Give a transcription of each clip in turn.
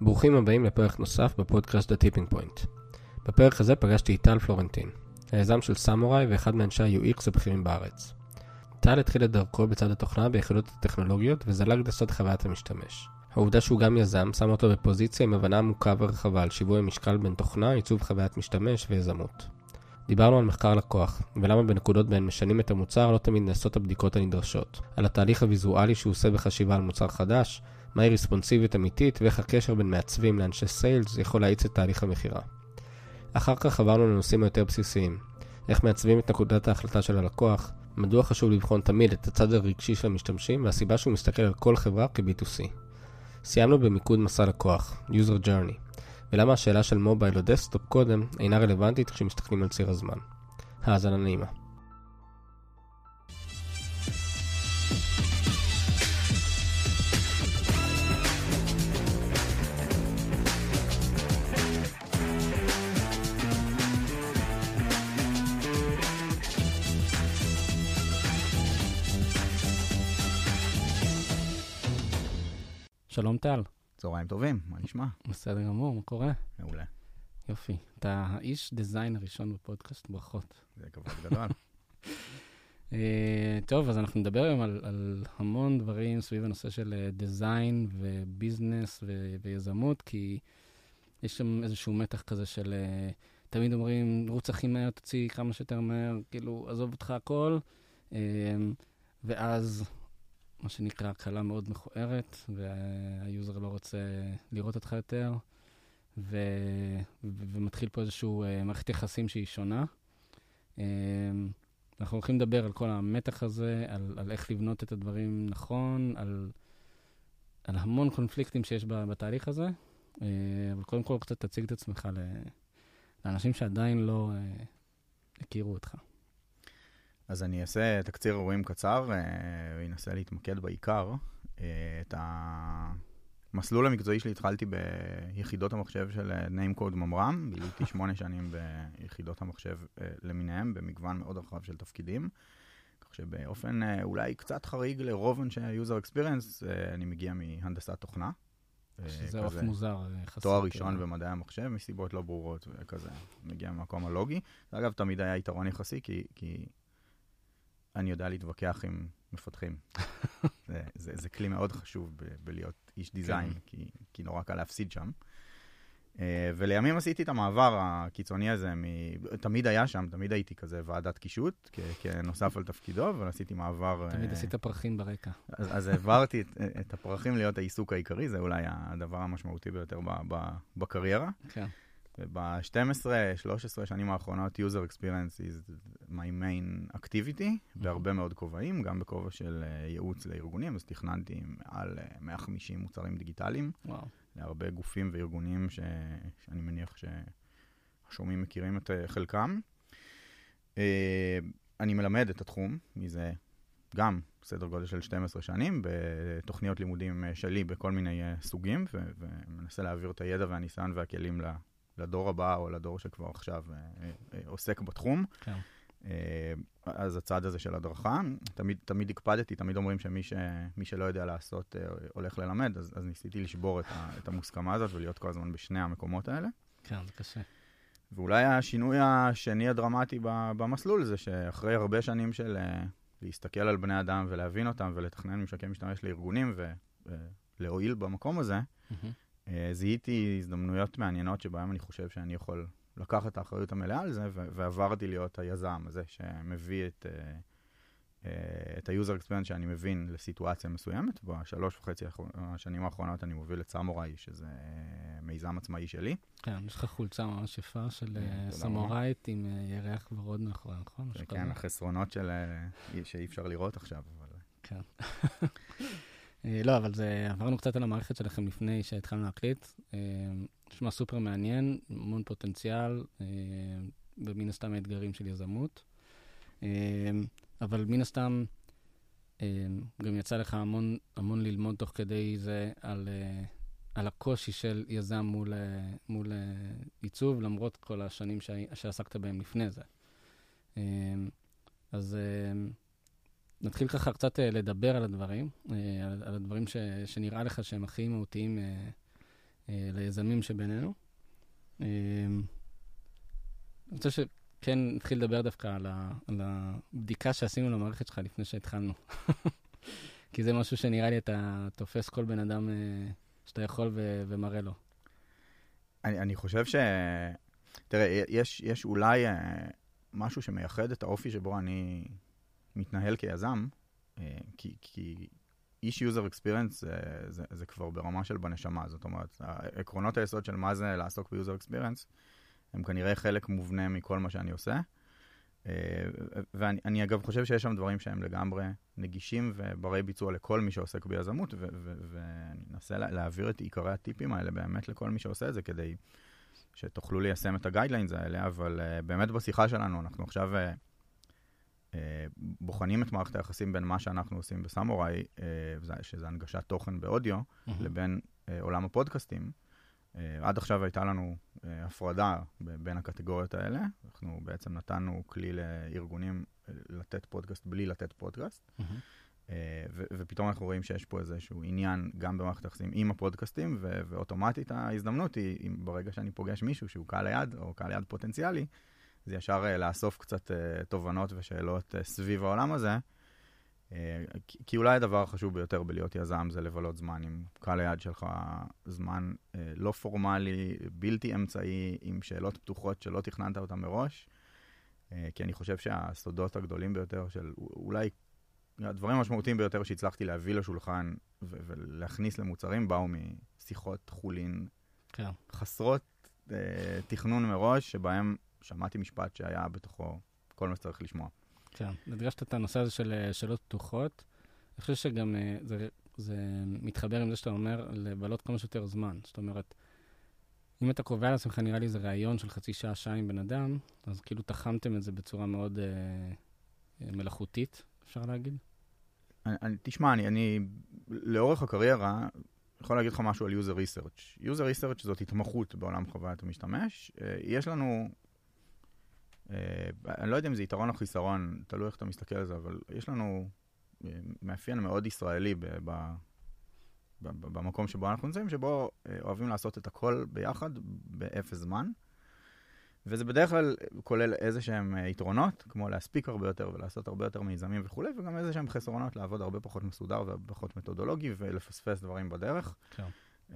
ברוכים הבאים לפרק נוסף בפודקאסט The Tipping Point. בפרק הזה פגשתי את טל פלורנטין, היזם של סמוראי ואחד מאנשי ה-UX הבכירים בארץ. טל התחיל את דרכו בצד התוכנה ביחידות הטכנולוגיות וזלג לצד חוויית המשתמש. העובדה שהוא גם יזם שם אותו בפוזיציה עם הבנה עמוקה ורחבה על שיווי המשקל בין תוכנה, עיצוב חוויית משתמש ויזמות. דיברנו על מחקר לקוח, ולמה בנקודות בהן משנים את המוצר לא תמיד נעשות הבדיקות הנדרשות, על התהליך הוויזואלי שהוא עושה בחשיבה על מוצר חדש, מהי ריספונסיביות אמיתית ואיך הקשר בין מעצבים לאנשי sales יכול להאיץ את תהליך המכירה. אחר כך עברנו לנושאים היותר בסיסיים, איך מעצבים את נקודת ההחלטה של הלקוח, מדוע חשוב לבחון תמיד את הצד הרגשי של המשתמשים והסיבה שהוא מסתכל על כל חברה כ-B2C. סיימנו במיקוד מסע לקוח, user journey, ולמה השאלה של mobile או desktop קודם אינה רלוונטית כשמסתכלים על ציר הזמן. האזנה נעימה. שלום טל. צהריים טובים, מה נשמע? בסדר גמור, מה קורה? מעולה. יופי. אתה האיש דיזיין הראשון בפודקאסט, ברכות. זה כבוד גדול. uh, טוב, אז אנחנו נדבר היום על, על המון דברים סביב הנושא של דיזיין וביזנס ו- ויזמות, כי יש שם איזשהו מתח כזה של... Uh, תמיד אומרים, רוץ הכי מהר, תוציא כמה שיותר מהר, כאילו, עזוב אותך הכל. ואז מה שנקרא הקלה מאוד מכוערת, והיוזר לא רוצה לראות אותך יותר, ו... ו... ומתחיל פה איזושהי uh, מערכת יחסים שהיא שונה. Um, אנחנו הולכים לדבר על כל המתח הזה, על, על איך לבנות את הדברים נכון, על, על המון קונפליקטים שיש בתהליך הזה, uh, אבל קודם כל קצת תציג את עצמך לאנשים שעדיין לא הכירו אותך. אז אני אעשה תקציר אירועים קצר ואנסה להתמקד בעיקר. את המסלול המקצועי שלי התחלתי ביחידות המחשב של NameCode ממר"ם, ביליתי שמונה שנים ביחידות המחשב למיניהם, במגוון מאוד רחב של תפקידים. כך שבאופן אולי קצת חריג לרוב אנשי ה-user experience, אני מגיע מהנדסת תוכנה. שזה אוף מוזר. תואר ראשון במדעי המחשב, מסיבות לא ברורות וכזה, מגיע מהמקום הלוגי. אגב תמיד היה יתרון יחסי, כי, כי אני יודע להתווכח עם מפתחים. זה, זה, זה כלי מאוד חשוב ב- בלהיות איש דיזיין, כן. כי, כי נורא קל להפסיד שם. Uh, ולימים עשיתי את המעבר הקיצוני הזה, מ... תמיד היה שם, תמיד הייתי כזה ועדת קישוט, כ- כנוסף על תפקידו, אבל עשיתי מעבר... תמיד uh, עשית פרחים ברקע. אז, אז העברתי את, את הפרחים להיות העיסוק העיקרי, זה אולי הדבר המשמעותי ביותר ב- ב- בקריירה. כן. וב-12-13 שנים האחרונות, user experience is my main activity, mm-hmm. בהרבה מאוד כובעים, גם בכובע של uh, ייעוץ לארגונים, אז תכננתי מעל uh, 150 מוצרים דיגיטליים, wow. להרבה גופים וארגונים ש... שאני מניח שהשומעים מכירים את uh, חלקם. אני מלמד את התחום מזה גם סדר גודל של 12 שנים, בתוכניות לימודים שלי בכל מיני סוגים, ו- ומנסה להעביר את הידע והניסיון והכלים ל... לדור הבא או לדור שכבר עכשיו אה, אה, עוסק בתחום. כן. אה, אז הצד הזה של הדרכה, תמיד, תמיד הקפדתי, תמיד אומרים שמי ש, שלא יודע לעשות הולך ללמד, אז, אז ניסיתי לשבור את, ה, את המוסכמה הזאת ולהיות כל הזמן בשני המקומות האלה. כן, זה קשה. ואולי השינוי השני הדרמטי במסלול זה שאחרי הרבה שנים של להסתכל על בני אדם ולהבין אותם ולתכנן ממשקי משתמש לארגונים ולהועיל במקום הזה, mm-hmm. אה, זיהיתי הזדמנויות מעניינות שבהן אני חושב שאני יכול לקחת את האחריות המלאה על זה, ועברתי להיות היזם הזה שמביא את, אה, אה, את ה-user experience שאני מבין לסיטואציה מסוימת. בשלוש וחצי השנים האחרונות אני מוביל את סמוראי, שזה מיזם עצמאי שלי. כן, יש לך חולצה ממש יפה של סמוראית עם ירח ורוד מאחורי, נכון? כן, החסרונות של... שאי אפשר לראות עכשיו, אבל... כן. אה, לא, אבל זה, עברנו קצת על המערכת שלכם לפני שהתחלנו להקליט. אה, נשמע סופר מעניין, המון פוטנציאל, אה, ומן הסתם האתגרים של יזמות. אבל מן הסתם, גם יצא לך המון, המון ללמוד תוך כדי זה על, על הקושי של יזם מול, מול עיצוב, למרות כל השנים שעסקת בהם לפני זה. אז נתחיל ככה קצת אה, לדבר על הדברים, אה, על, הדברים ש, שנראה לך שהם הכי מהותיים אה, ליזמים שבינינו. אני רוצה שכן נתחיל לדבר דווקא על, ה, על הבדיקה שעשינו למערכת שלך לפני שהתחלנו. כי זה משהו שנראה לי אתה תופס כל בן אדם שאתה יכול ו- ומראה לו. אני, אני חושב ש... תראה, יש, יש אולי משהו שמייחד את האופי שבו אני מתנהל כיזם, אה, כי, כי איש user experience זה, זה, זה כבר ברמה של בנשמה, זאת אומרת, עקרונות היסוד של מה זה לעסוק experience, הם כנראה חלק מובנה מכל מה שאני עושה. אה, ואני אני אגב חושב שיש שם דברים שהם לגמרי נגישים וברי ביצוע לכל מי שעוסק ביזמות, ואני אנסה להעביר את עיקרי הטיפים האלה באמת לכל מי שעושה את זה, כדי שתוכלו ליישם את הגיידליינס האלה, אבל uh, באמת בשיחה שלנו, אנחנו עכשיו בוחנים את מערכת היחסים בין מה שאנחנו עושים בסמוראי, uh, שזה הנגשת תוכן באודיו, mm-hmm. לבין uh, עולם הפודקאסטים. עד עכשיו הייתה לנו הפרדה בין הקטגוריות האלה. אנחנו בעצם נתנו כלי לארגונים לתת פודקאסט בלי לתת פודקאסט. Mm-hmm. אה, ו- ופתאום אנחנו רואים שיש פה איזשהו עניין גם במערכת היחסים עם הפודקאסטים, ו- ואוטומטית ההזדמנות היא, ברגע שאני פוגש מישהו שהוא קהל ליד, או קהל ליד פוטנציאלי, זה ישר uh, לאסוף קצת uh, תובנות ושאלות uh, סביב העולם הזה. כי, אולי הדבר החשוב ביותר בלהיות יזם זה לבלות זמן עם קהל היד שלך, זמן לא פורמלי, בלתי אמצעי, עם שאלות פתוחות שלא תכננת אותן מראש. כי אני חושב שהסודות הגדולים ביותר של אולי הדברים המשמעותיים ביותר שהצלחתי להביא לשולחן ו- ולהכניס למוצרים באו משיחות חולין כן. חסרות אה, תכנון מראש, שבהם שמעתי משפט שהיה בתוכו כל מה שצריך לשמוע. כן, הדגשת את הנושא הזה של אה, שאלות פתוחות. אני חושב שגם אה, זה, זה מתחבר עם זה שאתה אומר לבלות כמה שיותר זמן. זאת אומרת, אם אתה קובע לעצמך, נראה לי זה ראיון של חצי שעה, שעה עם בן אדם, אז כאילו תחמתם את זה בצורה מאוד אה, מלאכותית, אפשר להגיד? אני, אני, תשמע, אני, אני לאורך הקריירה יכול להגיד לך משהו על user research. user research זאת התמחות בעולם חוויית המשתמש. אה, יש לנו, אה, אני לא יודע אם זה יתרון או חיסרון, תלוי איך אתה מסתכל על זה, אבל יש לנו אה, מאפיין מאוד ישראלי ב, ב, ב, במקום שבו אנחנו נמצאים, שבו אוהבים לעשות את הכל ביחד באפס זמן. וזה בדרך כלל כולל איזה שהם אה, יתרונות, כמו להספיק הרבה יותר ולעשות הרבה יותר מיזמים וכולי, וגם איזה שהם חסרונות, לעבוד הרבה פחות מסודר ופחות מתודולוגי ולפספס דברים בדרך. כן. Uh,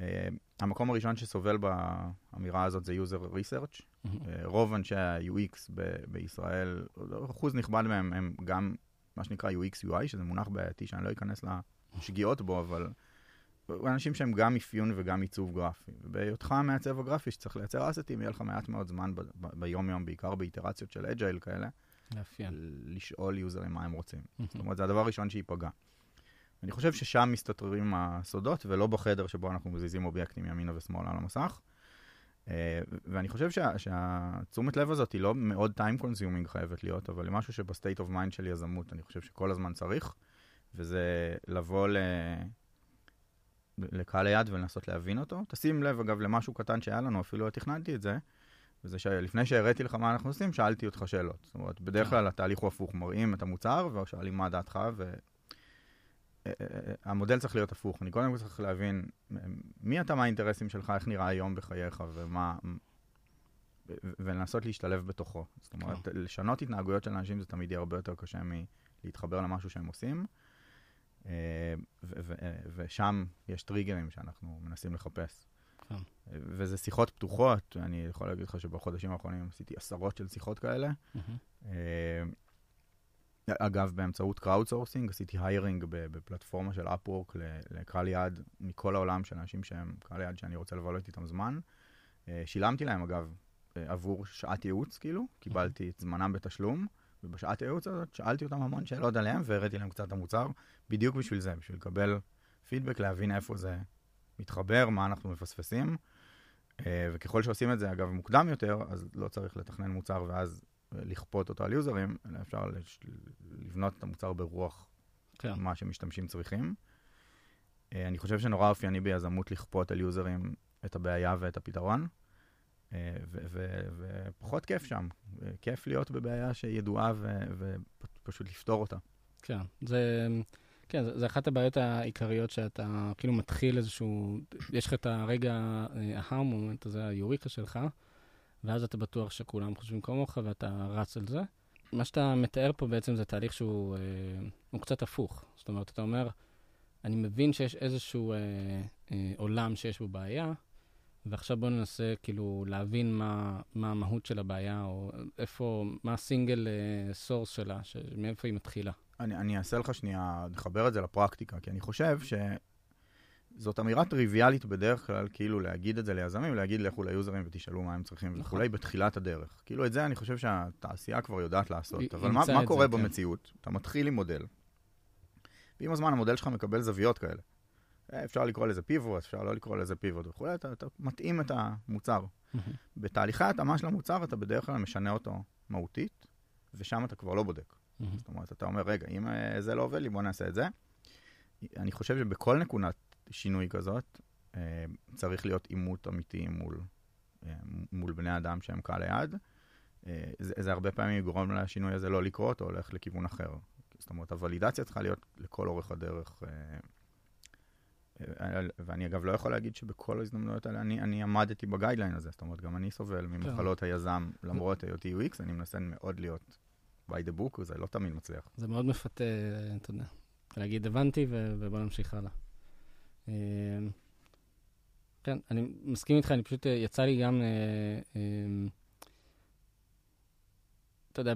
המקום הראשון שסובל באמירה הזאת זה user research. Mm-hmm. רוב אנשי ה-UX ב- בישראל, אחוז נכבד מהם הם גם מה שנקרא UX UI, שזה מונח בעייתי שאני לא אכנס לשגיאות בו, אבל אנשים שהם גם אפיון וגם עיצוב גרפי. ובהיותך מעצב הגרפי שצריך לייצר אסטים, יהיה לך מעט מאוד זמן ב- ב- ביום-יום, בעיקר באיטרציות של agile כאלה, לאפיין. לשאול יוזרים מה הם רוצים. זאת אומרת, זה הדבר הראשון שייפגע. אני חושב ששם מסתתרים הסודות, ולא בחדר שבו אנחנו מזיזים אובייקטים ימינה ושמאלה על המסך. אה, ואני חושב שה, שהתשומת לב הזאת היא לא מאוד time consuming חייבת להיות, אבל היא משהו שב state of mind של יזמות, אני חושב שכל הזמן צריך, וזה לבוא ל... לקהל היד ולנסות להבין אותו. תשים לב, אגב, למשהו קטן שהיה לנו, אפילו לא תכננתי את זה, וזה שלפני שהראיתי לך מה אנחנו עושים, שאלתי אותך שאלות. זאת אומרת, בדרך כן. כלל התהליך הוא הפוך, מראים את המוצר ושואלים מה דעתך, והמודל אה, אה, אה, צריך להיות הפוך. אני קודם כל צריך להבין מי אתה, מה האינטרסים שלך, איך נראה היום בחייך, ומה... ולנסות להשתלב בתוכו. זאת אומרת, כן. לשנות התנהגויות של אנשים זה תמיד יהיה הרבה יותר קשה מלהתחבר למשהו שהם עושים. ושם יש טריגרים שאנחנו מנסים לחפש. כן. וזה שיחות פתוחות, אני יכול להגיד לך שבחודשים האחרונים עשיתי עשרות של שיחות כאלה. אה, אגב, באמצעות sourcing, עשיתי hiring בפלטפורמה של Upwork לקהל יעד מכל העולם של אנשים שהם קהל יעד שאני רוצה לבלות איתם זמן. אה, שילמתי להם, אגב, עבור שעת ייעוץ, כאילו, קיבלתי את זמנם בתשלום. ובשעת הייעוץ הזאת שאלתי אותם המון שאלות עליהם והראיתי להם קצת את המוצר, בדיוק בשביל זה, בשביל לקבל פידבק, להבין איפה זה מתחבר, מה אנחנו מפספסים. אה, וככל שעושים את זה, אגב, מוקדם יותר, אז לא צריך לתכנן מוצר ואז לכפות אותו על יוזרים, אלא אפשר לבנות את המוצר ברוח כן. מה שמשתמשים צריכים. אה, אני חושב שנורא אופייני ביזמות לכפות על יוזרים את הבעיה ואת הפתרון. אה, ופחות כיף שם. כיף להיות בבעיה שידועה ופשוט לפתור אותה. כן, זה כן, זה, זה אחת הבעיות העיקריות שאתה כאילו מתחיל איזשהו, יש לך את הרגע, ההר-מומנט הזה, היוריקה שלך, ואז אתה בטוח שכולם חושבים כמוך ואתה רץ על זה. מה שאתה מתאר פה בעצם זה תהליך שהוא אה, קצת הפוך. זאת אומרת, אתה אומר, אני מבין שיש איזשהו אה, אה, עולם שיש בו בעיה, ועכשיו בואו ננסה כאילו להבין מה, מה המהות של הבעיה, או איפה, מה ה single source אה, שלה, מאיפה היא מתחילה. אני, אני אעשה לך שנייה, נחבר את זה לפרקטיקה, כי אני חושב שזאת אמירה טריוויאלית בדרך כלל, כאילו להגיד את זה ליזמים, להגיד לכו ליוזרים ותשאלו מה הם צריכים נכון. וכולי בתחילת הדרך. כאילו את זה אני חושב שהתעשייה כבר יודעת לעשות, אבל מה, מה קורה זה, כן. במציאות? כן. אתה מתחיל עם מודל, ועם הזמן המודל שלך מקבל זוויות כאלה. אפשר לקרוא לזה פיבוט, אפשר לא לקרוא לזה פיבוט וכולי, אתה, אתה מתאים את המוצר. בתהליכי ההתאמה של המוצר אתה בדרך כלל משנה אותו מהותית, ושם אתה כבר לא בודק. זאת אומרת, אתה אומר, רגע, אם אה, זה לא עובד לי, בוא נעשה את זה. אני חושב שבכל נקודת שינוי כזאת, אה, צריך להיות עימות אמיתי מול, אה, מול בני אדם שהם קהל ליד. זה, זה הרבה פעמים יגרום לשינוי הזה לא לקרות, או הולך לכיוון אחר. זאת אומרת, הוולידציה צריכה להיות לכל אורך הדרך. ואני אגב לא יכול להגיד שבכל ההזדמנויות האלה אני, אני עמדתי בגיידליין הזה, זאת אומרת, גם אני סובל ממחלות היזם, למרות היותי UX, אני מנסה מאוד להיות by the book, וזה לא תמיד מצליח. זה מאוד מפתה, אתה יודע, להגיד הבנתי ובוא נמשיך הלאה. אה, כן, אני מסכים איתך, אני פשוט, אה, יצא לי גם, אה, אתה יודע,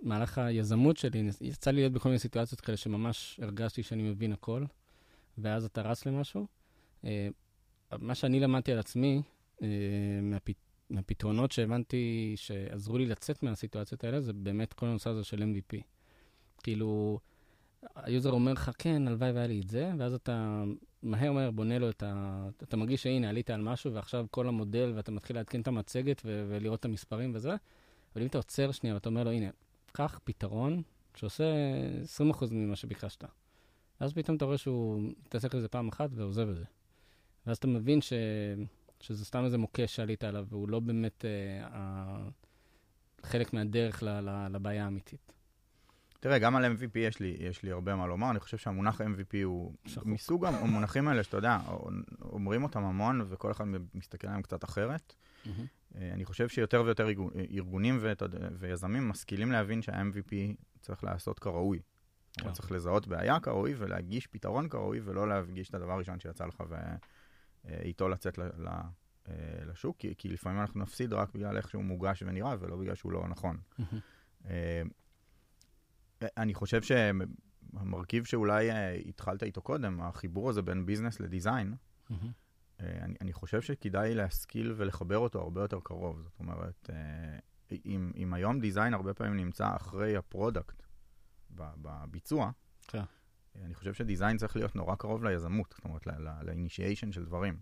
במהלך היזמות שלי, יצא לי להיות בכל מיני סיטואציות כאלה שממש הרגשתי שאני מבין הכל. ואז אתה רץ למשהו. מה שאני למדתי על עצמי, מהפת... מהפתרונות שהבנתי שעזרו לי לצאת מהסיטואציות האלה, זה באמת כל הנושא הזה של MVP. כאילו, ה user אומר לך, כן, הלוואי והיה לי את זה, ואז אתה מהר מהר בונה לו את ה... אתה מרגיש שהנה, עלית על משהו, ועכשיו כל המודל, ואתה מתחיל לעדכן את המצגת ו... ולראות את המספרים וזה, אבל אם אתה עוצר שנייה ואתה אומר לו, הנה, קח פתרון שעושה 20% ממה שביקשת. ואז פתאום אתה רואה שהוא מתעסק לזה פעם אחת ועוזב את זה. ואז אתה מבין ש... שזה סתם איזה מוקש שעלית עליו, והוא לא באמת אה, ה... חלק מהדרך ל... ל... לבעיה האמיתית. תראה, גם על MVP יש לי, יש לי הרבה מה לומר. אני חושב שהמונח MVP הוא שחוק. מסוג המונחים האלה שאתה יודע, אומרים אותם המון, וכל אחד מסתכל עליהם קצת אחרת. Mm-hmm. אני חושב שיותר ויותר ארגונים ויזמים משכילים להבין שה-MVP צריך להיעשות כראוי. כן. צריך לזהות בעיה כראוי ולהגיש פתרון כראוי, ולא להגיש את הדבר הראשון שיצא לך ואיתו לצאת אה, לשוק, כי, כי לפעמים אנחנו נפסיד רק בגלל איך שהוא מוגש ונראה, ולא בגלל שהוא לא נכון. אה, אני חושב שהמרכיב שאולי אה, התחלת איתו קודם, החיבור הזה בין ביזנס לדיזיין, אני, אני חושב שכדאי להשכיל ולחבר אותו הרבה יותר קרוב. זאת אומרת, אם, אם היום design הרבה פעמים נמצא אחרי ה product, בביצוע, כן. אני חושב ש design צריך להיות נורא קרוב ליזמות, זאת אומרת, לאינישיישן של דברים.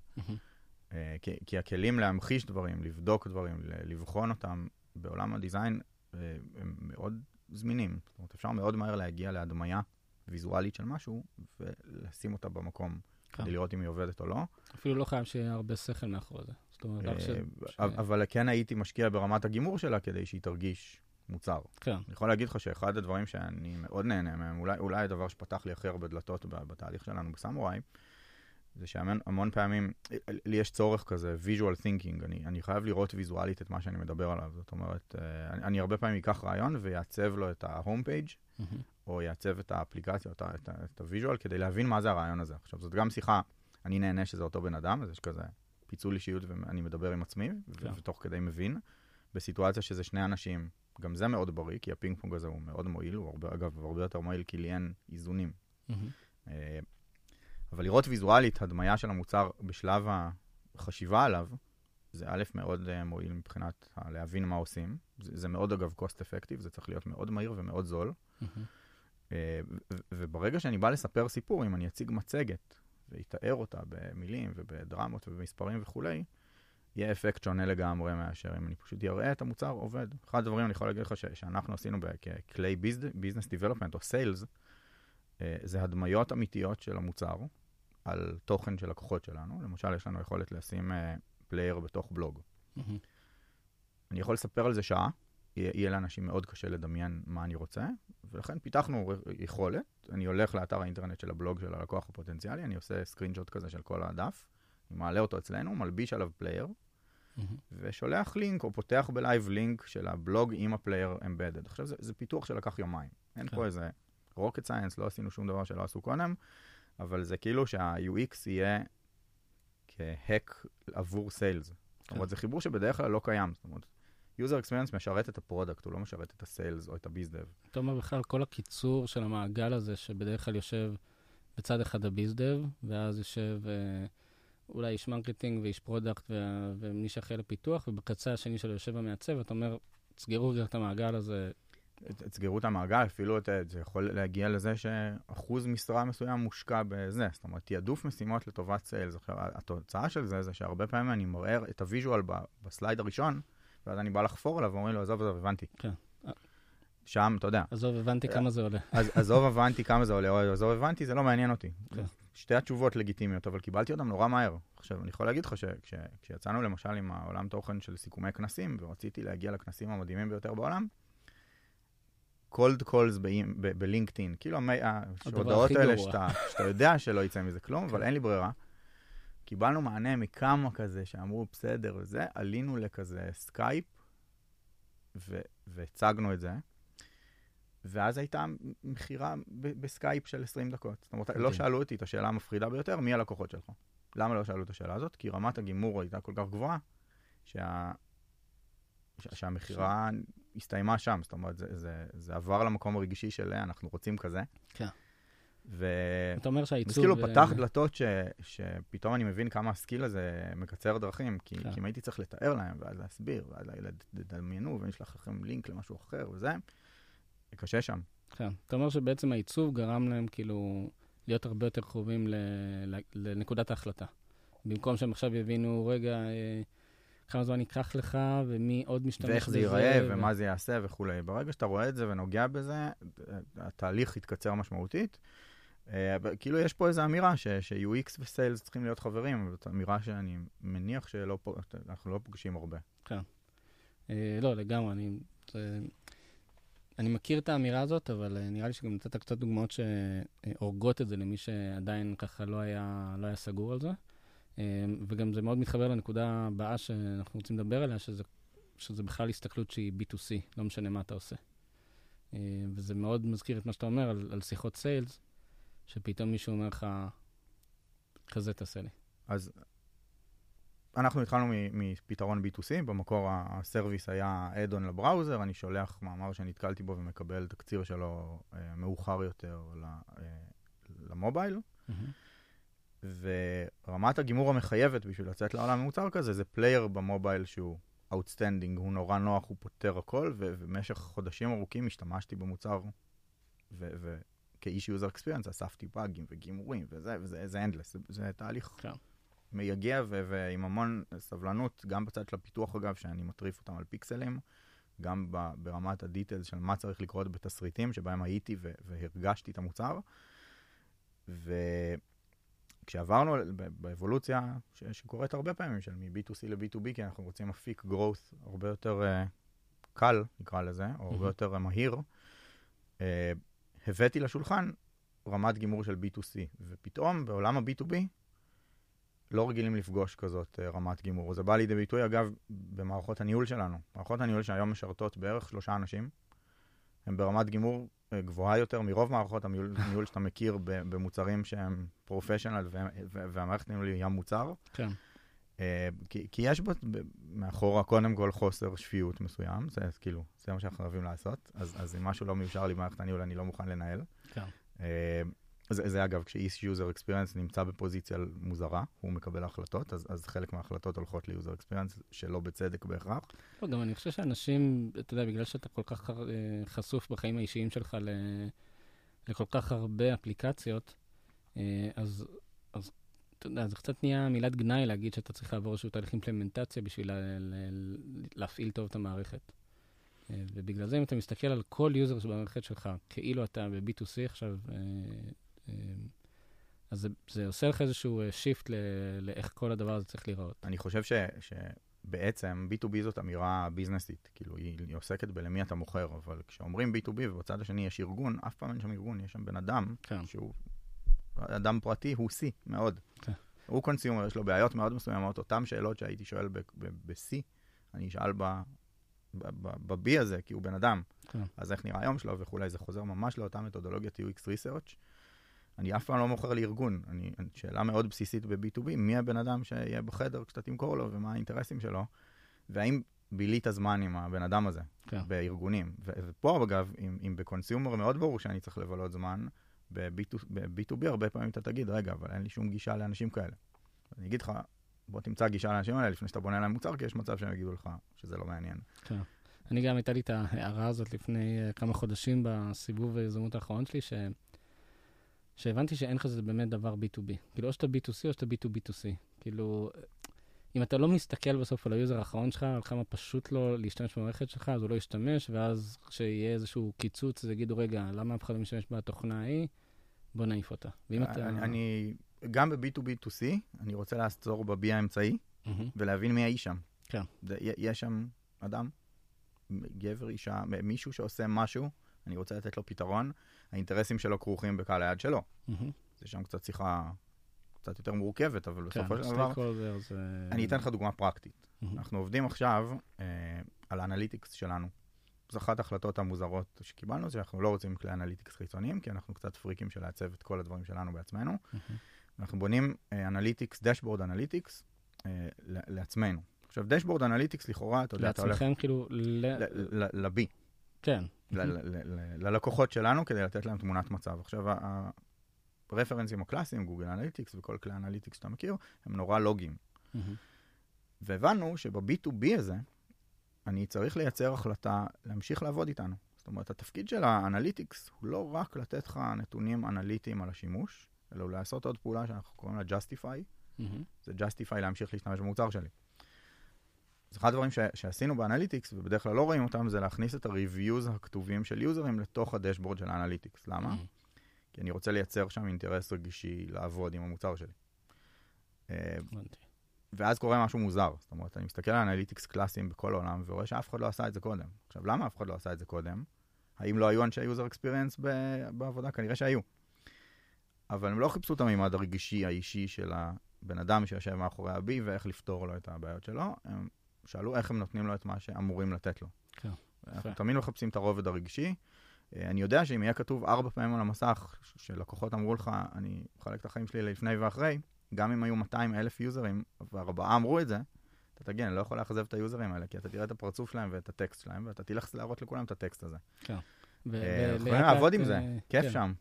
אה, כי, כי הכלים להמחיש דברים, לבדוק דברים, לבחון אותם בעולם ה design, אה, הם מאוד זמינים. זאת אומרת, אפשר מאוד מהר להגיע להדמיה ויזואלית של משהו, ולשים אותה במקום, כן. כדי לראות אם היא עובדת או לא. אפילו לא חייב שיהיה הרבה שכל מאחורי זה. זאת אומרת, ש... אה, אבל כן הייתי משקיע ברמת הגימור שלה, כדי שהיא תרגיש מוצר. כן. אני יכול להגיד לך שאחד הדברים שאני מאוד נהנה מהם, אולי, אולי הדבר שפתח לי הכי הרבה דלתות בתהליך שלנו בסמוראי, זה שהמון פעמים, לי יש צורך כזה, visual thinking, אני, אני חייב לראות ויזואלית את מה שאני מדבר עליו. זאת אומרת, אה, אני, אני הרבה פעמים אקח רעיון ויעצב לו את ההום פייג', mm-hmm. או יעצב את האפליקציה, את, את, את ה visual, כדי להבין מה זה הרעיון הזה. עכשיו, זאת גם שיחה, אני נהנה שזה אותו בן אדם, אז יש כזה פיצול אישיות ואני מדבר עם עצמי, כן. ותוך כדי מבין. בסיטואציה שזה שני אנשים גם זה מאוד בריא, כי הפינג פונג הזה הוא מאוד מועיל, הוא הרבה, אגב הרבה יותר מועיל כי לי אין איזונים. Mm-hmm. אבל לראות ויזואלית הדמיה של המוצר בשלב החשיבה עליו, זה א', מאוד אה, מועיל מבחינת להבין מה עושים. זה, זה מאוד, אגב, cost effective, זה צריך להיות מאוד מהיר ומאוד זול. Mm-hmm. אה, וברגע שאני בא לספר סיפור, אם אני אציג מצגת ואתאר אותה במילים ובדרמות ובמספרים וכולי, יהיה אפקט שונה לגמרי מאשר אם אני פשוט אראה את המוצר עובד. אחד הדברים אני יכול להגיד לך ש- שאנחנו עשינו ככלי business development או sales, אה, זה הדמיות אמיתיות של המוצר על תוכן של לקוחות שלנו. למשל, יש לנו יכולת לשים player אה, בתוך בלוג. Mm-hmm. אני יכול לספר על זה שעה, יהיה, לאנשים מאוד קשה לדמיין מה אני רוצה, ולכן פיתחנו יכולת. אני הולך לאתר האינטרנט של הבלוג של הלקוח הפוטנציאלי, אני עושה screenshot כזה של כל הדף, אני מעלה אותו אצלנו, מלביש עליו player, ושולח לינק, או פותח ב live לינק של הבלוג עם ה player embedded. עכשיו, זה, זה פיתוח שלקח יומיים. אין כן. פה איזה rocket science, לא עשינו שום דבר שלא עשו קודם, אבל זה כאילו שה-UX יהיה כ hack עבור sales. זאת אומרת, זה חיבור שבדרך כלל לא קיים. זאת אומרת, user experience משרת את ה product, הוא לא משרת את ה sales או את ה bizdev. אתה אומר בכלל, כל הקיצור של המעגל הזה, שבדרך כלל יושב בצד אחד ה bizdev, ואז יושב אה, אולי איש marketing ואיש product ומי שאחראי לפיתוח, ובקצה השני שלו יושב המעצב, אתה אומר, סגרו את המעגל הזה. תסגרו את המעגל, אפילו את, זה יכול להגיע לזה שאחוז משרה מסוים מושקע בזה. זאת אומרת, תעדוף משימות לטובת sales. עכשיו, התוצאה של זה, זה שהרבה פעמים אני מראה את ה visual ב slide הראשון, ואז אני בא לחפור עליו ואומרים לו, עזוב, עזוב, הבנתי. כן. שם, אתה יודע, עזוב, הבנתי כמה זה עולה. אז עזוב, הבנתי כמה זה עולה, או עזוב, הבנתי, זה לא מעניין אותי. כן. שתי התשובות לגיטימיות, אבל קיבלתי אותן נורא מהר. עכשיו, אני יכול להגיד לך שכשיצאנו למשל עם העולם תוכן של סיכומי כנסים, ורציתי להגיע לכנסים המדהימים ביותר בעולם, cold calls בלינקדאין, כאילו ההודעות הכי האלה. שאתה, שאתה יודע שלא יצא מזה כלום, אבל כן. אין לי ברירה. קיבלנו מענה מכמה כזה שאמרו, בסדר, וזה, עלינו לכזה סקייפ, והצגנו את זה. ואז הייתה מכירה בסקייפ של 20 דקות. זאת אומרת, לא. שאלו אותי את השאלה המפחידה ביותר, מי הלקוחות שלך? למה לא שאלו את השאלה הזאת? כי רמת הגימור הייתה כל כך גבוהה, שה... שהמכירה הסתיימה שם. זאת אומרת, זה, זה, זה עבר למקום הרגשי של "אה, אנחנו רוצים כזה. כן. ו... אתה אומר שהעיצוב... כאילו אה, פתח דלתות ש... שפתאום אני מבין כמה הסקיל הזה מקצר דרכים, כי, כן. כי אם הייתי צריך לתאר להם, ואז להסביר, ואז לדמיינו, ונשלח לכם לינק למשהו אחר וזה, זה קשה שם. כן. אתה אומר שבעצם העיצוב גרם להם כאילו להיות הרבה יותר קרובים ל- ל- לנקודת ההחלטה. במקום שהם עכשיו יבינו, רגע, אה, כמה זמן ייקח לך, ומי עוד משתמש בזה. ואיך זה ייראה, ו- ומה זה יעשה וכולי. ברגע שאתה רואה את זה ונוגע בזה, התהליך יתקצר משמעותית. אה, אבל כאילו יש פה איזו אמירה ש- ש-UX וסיילס צריכים להיות חברים, זאת אמירה שאני מניח שאנחנו לא פוגשים הרבה. אה, לא, לגמרי, אני... אני מכיר את האמירה הזאת, אבל אה, נראה לי שגם נתת קצת דוגמאות שהורגות את זה למי שעדיין ככה לא היה, לא היה סגור על זה. אה, וגם זה מאוד מתחבר לנקודה הבאה שאנחנו רוצים לדבר עליה, שזה, שזה בכלל הסתכלות שהיא B2C, לא משנה מה אתה עושה. אה, וזה מאוד מזכיר את מה שאתה אומר על, על שיחות sales, שפתאום מישהו אומר לך, כזה תעשה לי. אז אנחנו התחלנו מפתרון B2C, במקור ה service היה add-on ל browser, אני שולח מאמר שנתקלתי בו ומקבל תקציר שלו אה, מאוחר יותר ל- אה, ל mobile, ורמת הגימור המחייבת בשביל לצאת לעולם ממוצר כזה זה player ב mobile שהוא outstanding, הוא נורא נוח, הוא פותר הכל, ו- ובמשך חודשים ארוכים השתמשתי במוצר, ו- ו- כאיש user experience אספתי באגים וגימורים וזה, וזה זה endless, זה, זה תהליך כן. מייגע ו- ועם המון סבלנות, גם בצד של הפיתוח אגב, שאני מטריף אותם על פיקסלים, גם ברמת ה details של מה צריך לקרות בתסריטים שבהם הייתי ו- והרגשתי את המוצר. וכשעברנו ב- באבולוציה ש- שקורית הרבה פעמים, של מ-B2C ל-B2B, כי אנחנו רוצים אפיק growth הרבה יותר uh, קל, נקרא לזה, או הרבה. יותר uh, מהיר, uh, הבאתי לשולחן רמת גימור של B2C, ופתאום בעולם ה-B2B לא רגילים לפגוש כזאת uh, רמת גימור. זה בא לידי ביטוי, אגב, במערכות הניהול שלנו. מערכות הניהול שהיום משרתות בערך שלושה אנשים, הן ברמת גימור גבוהה יותר מרוב מערכות הניהול שאתה מכיר במוצרים שהם פרופשיונל, והמערכת הניהול היא המוצר. כן. אה, כי, כי יש ב, ב, מאחורה קודם כל חוסר שפיות מסוים, זה כאילו, זה מה שאנחנו אוהבים לעשות, אז, אז אם משהו לא מיושר לי במערכת הניהול, אני לא מוכן לנהל. כן. זה, זה אגב, כשאיש user experience נמצא בפוזיציה מוזרה, הוא מקבל החלטות, אז, אז חלק מההחלטות הולכות ל user experience, שלא בצדק בהכרח. לא, גם אני חושב שאנשים, אתה יודע, בגלל שאתה כל כך אה, חשוף בחיים האישיים שלך ל, לכל כך הרבה אפליקציות, אה, אז, אז אתה יודע, זה קצת נהיה מילת גנאי להגיד שאתה צריך לעבור איזשהו תהליך implementation בשביל לה, ל, להפעיל טוב את המערכת. אה, ובגלל זה, אם אתה מסתכל על כל user שבמערכת שלך, כאילו אתה ב-B2C עכשיו, אז זה, זה עושה לך איזשהו shift לאיך כל הדבר הזה צריך להיראות. אני חושב ש, בעצם B2B זאת אמירה ביזנסית, כאילו היא, היא עוסקת בלמי אתה מוכר, אבל כשאומרים B2B ובצד השני יש ארגון, אף פעם אין שם ארגון, יש שם בן אדם, כן. שהוא אדם פרטי, הוא C מאוד. כן. הוא consumer, יש לו בעיות מאוד מסוימות, אותן שאלות שהייתי שואל ב-C, אני אשאל ב-B הזה, כי הוא בן אדם. כן. אז איך נראה היום שלו וכולי, זה חוזר ממש לאותה מתודולוגיית UX Research. אני אף פעם לא מוכר לארגון. אני, שאלה מאוד בסיסית ב-B2B, מי הבן אדם שיהיה בחדר כשאתה תמכור לו ומה האינטרסים שלו, והאם בילית זמן עם הבן אדם הזה כן. בארגונים. ו- ופה, אגב, אם, אם ב consumer מאוד ברור שאני צריך לבלות זמן, ב-B2B הרבה פעמים אתה תגיד, רגע, אבל אין לי שום גישה לאנשים כאלה. אני אגיד לך, בוא תמצא גישה לאנשים האלה לפני שאתה בונה להם מוצר, כי יש מצב שהם יגידו לך שזה לא מעניין. כן. אני גם הייתה לי את ההערה הזאת לפני אה, כמה חודשים בסיבוב היזמות האחרון שלי, ש... שהבנתי שאין כזה באמת דבר B2B. כאילו, או שאתה B2C או שאתה B2B2C. כאילו, אם אתה לא מסתכל בסוף על ה user האחרון שלך, על כמה פשוט לו להשתמש במערכת שלך, אז הוא לא ישתמש, ואז כשיהיה איזשהו קיצוץ, אז יגידו, רגע, למה אף אחד לא משתמש בתוכנה ההיא? בוא נעיף אותה. ואם אתה... אני, אני, גם ב-B2B2C, אני רוצה לעצור ב-B האמצעי. ולהבין מי האיש שם. כן. זה- יש שם אדם, גבר, אישה, מישהו שעושה משהו, אני רוצה לתת לו פתרון, האינטרסים שלו כרוכים בקהל היעד שלו. מהמם. זה שם קצת שיחה קצת יותר מורכבת, אבל כן, בסופו של דבר... זה... אני אתן לך דוגמה פרקטית. מהמם. אנחנו עובדים עכשיו אה, על האנליטיקס שלנו. זו אחת ההחלטות המוזרות שקיבלנו, שאנחנו לא רוצים כלי analytics חיצוניים, כי אנחנו קצת פריקים של לעצב את כל הדברים שלנו בעצמנו. מהמם. אנחנו בונים analytics, dashboard analytics, אה, לעצמנו. עכשיו, dashboard analytics, לכאורה, אתה יודע, אתה הולך לעצמכם, כאילו, ל... ל- ל- ל-B, כן. ללקוחות שלנו, כדי לתת להם תמונת מצב. עכשיו, הרפרנסים הקלאסיים, Google Analytics וכל כלי analytics שאתה מכיר, הם נורא לוגיים. מהמם. והבנו שב-B2B הזה, אני צריך לייצר החלטה להמשיך לעבוד איתנו. זאת אומרת, התפקיד של ה analytics הוא לא רק לתת לך נתונים אנליטיים על השימוש, אלא הוא לעשות עוד פעולה שאנחנו קוראים לה Justify, מהמם. זה Justify להמשיך להשתמש במוצר שלי. אז אחד הדברים ש- שעשינו ב analytics, ובדרך כלל לא רואים אותם, זה להכניס את ה-reviews הכתובים של יוזרים לתוך ה dashboard של ה analytics. למה? מהמם. כי אני רוצה לייצר שם אינטרס רגשי לעבוד עם המוצר שלי. אה. ואז קורה משהו מוזר. זאת אומרת, אני מסתכל על analytics קלאסיים בכל העולם, ורואה שאף אחד לא עשה את זה קודם. עכשיו, למה אף אחד לא עשה את זה קודם? האם לא היו אנשי user experience בעבודה? כנראה שהיו. אבל הם לא חיפשו את המימד הרגשי האישי של הבן אדם שיושב מאחורי ה-B ואיך לפתור לו את הבעיות שלו. הם שאלו איך הם נותנים לו את מה שאמורים לתת לו. כן, אנחנו. תמיד מחפשים את הרובד הרגשי. אה, אני יודע שאם יהיה כתוב ארבע פעמים על המסך, שלקוחות אמרו לך, אני מחלק את החיים שלי לפני ואחרי, גם אם היו 200 אלף יוזרים, וארבעה אמרו את זה, אתה תגיד, אני לא יכול לאכזב את היוזרים האלה, כי אתה תראה את הפרצוף שלהם ואת הטקסט שלהם, ואתה תלך להראות לכולם את הטקסט הזה. ו- אה, אנחנו יכולים לעבוד עם אה, זה, כיף כן. שם.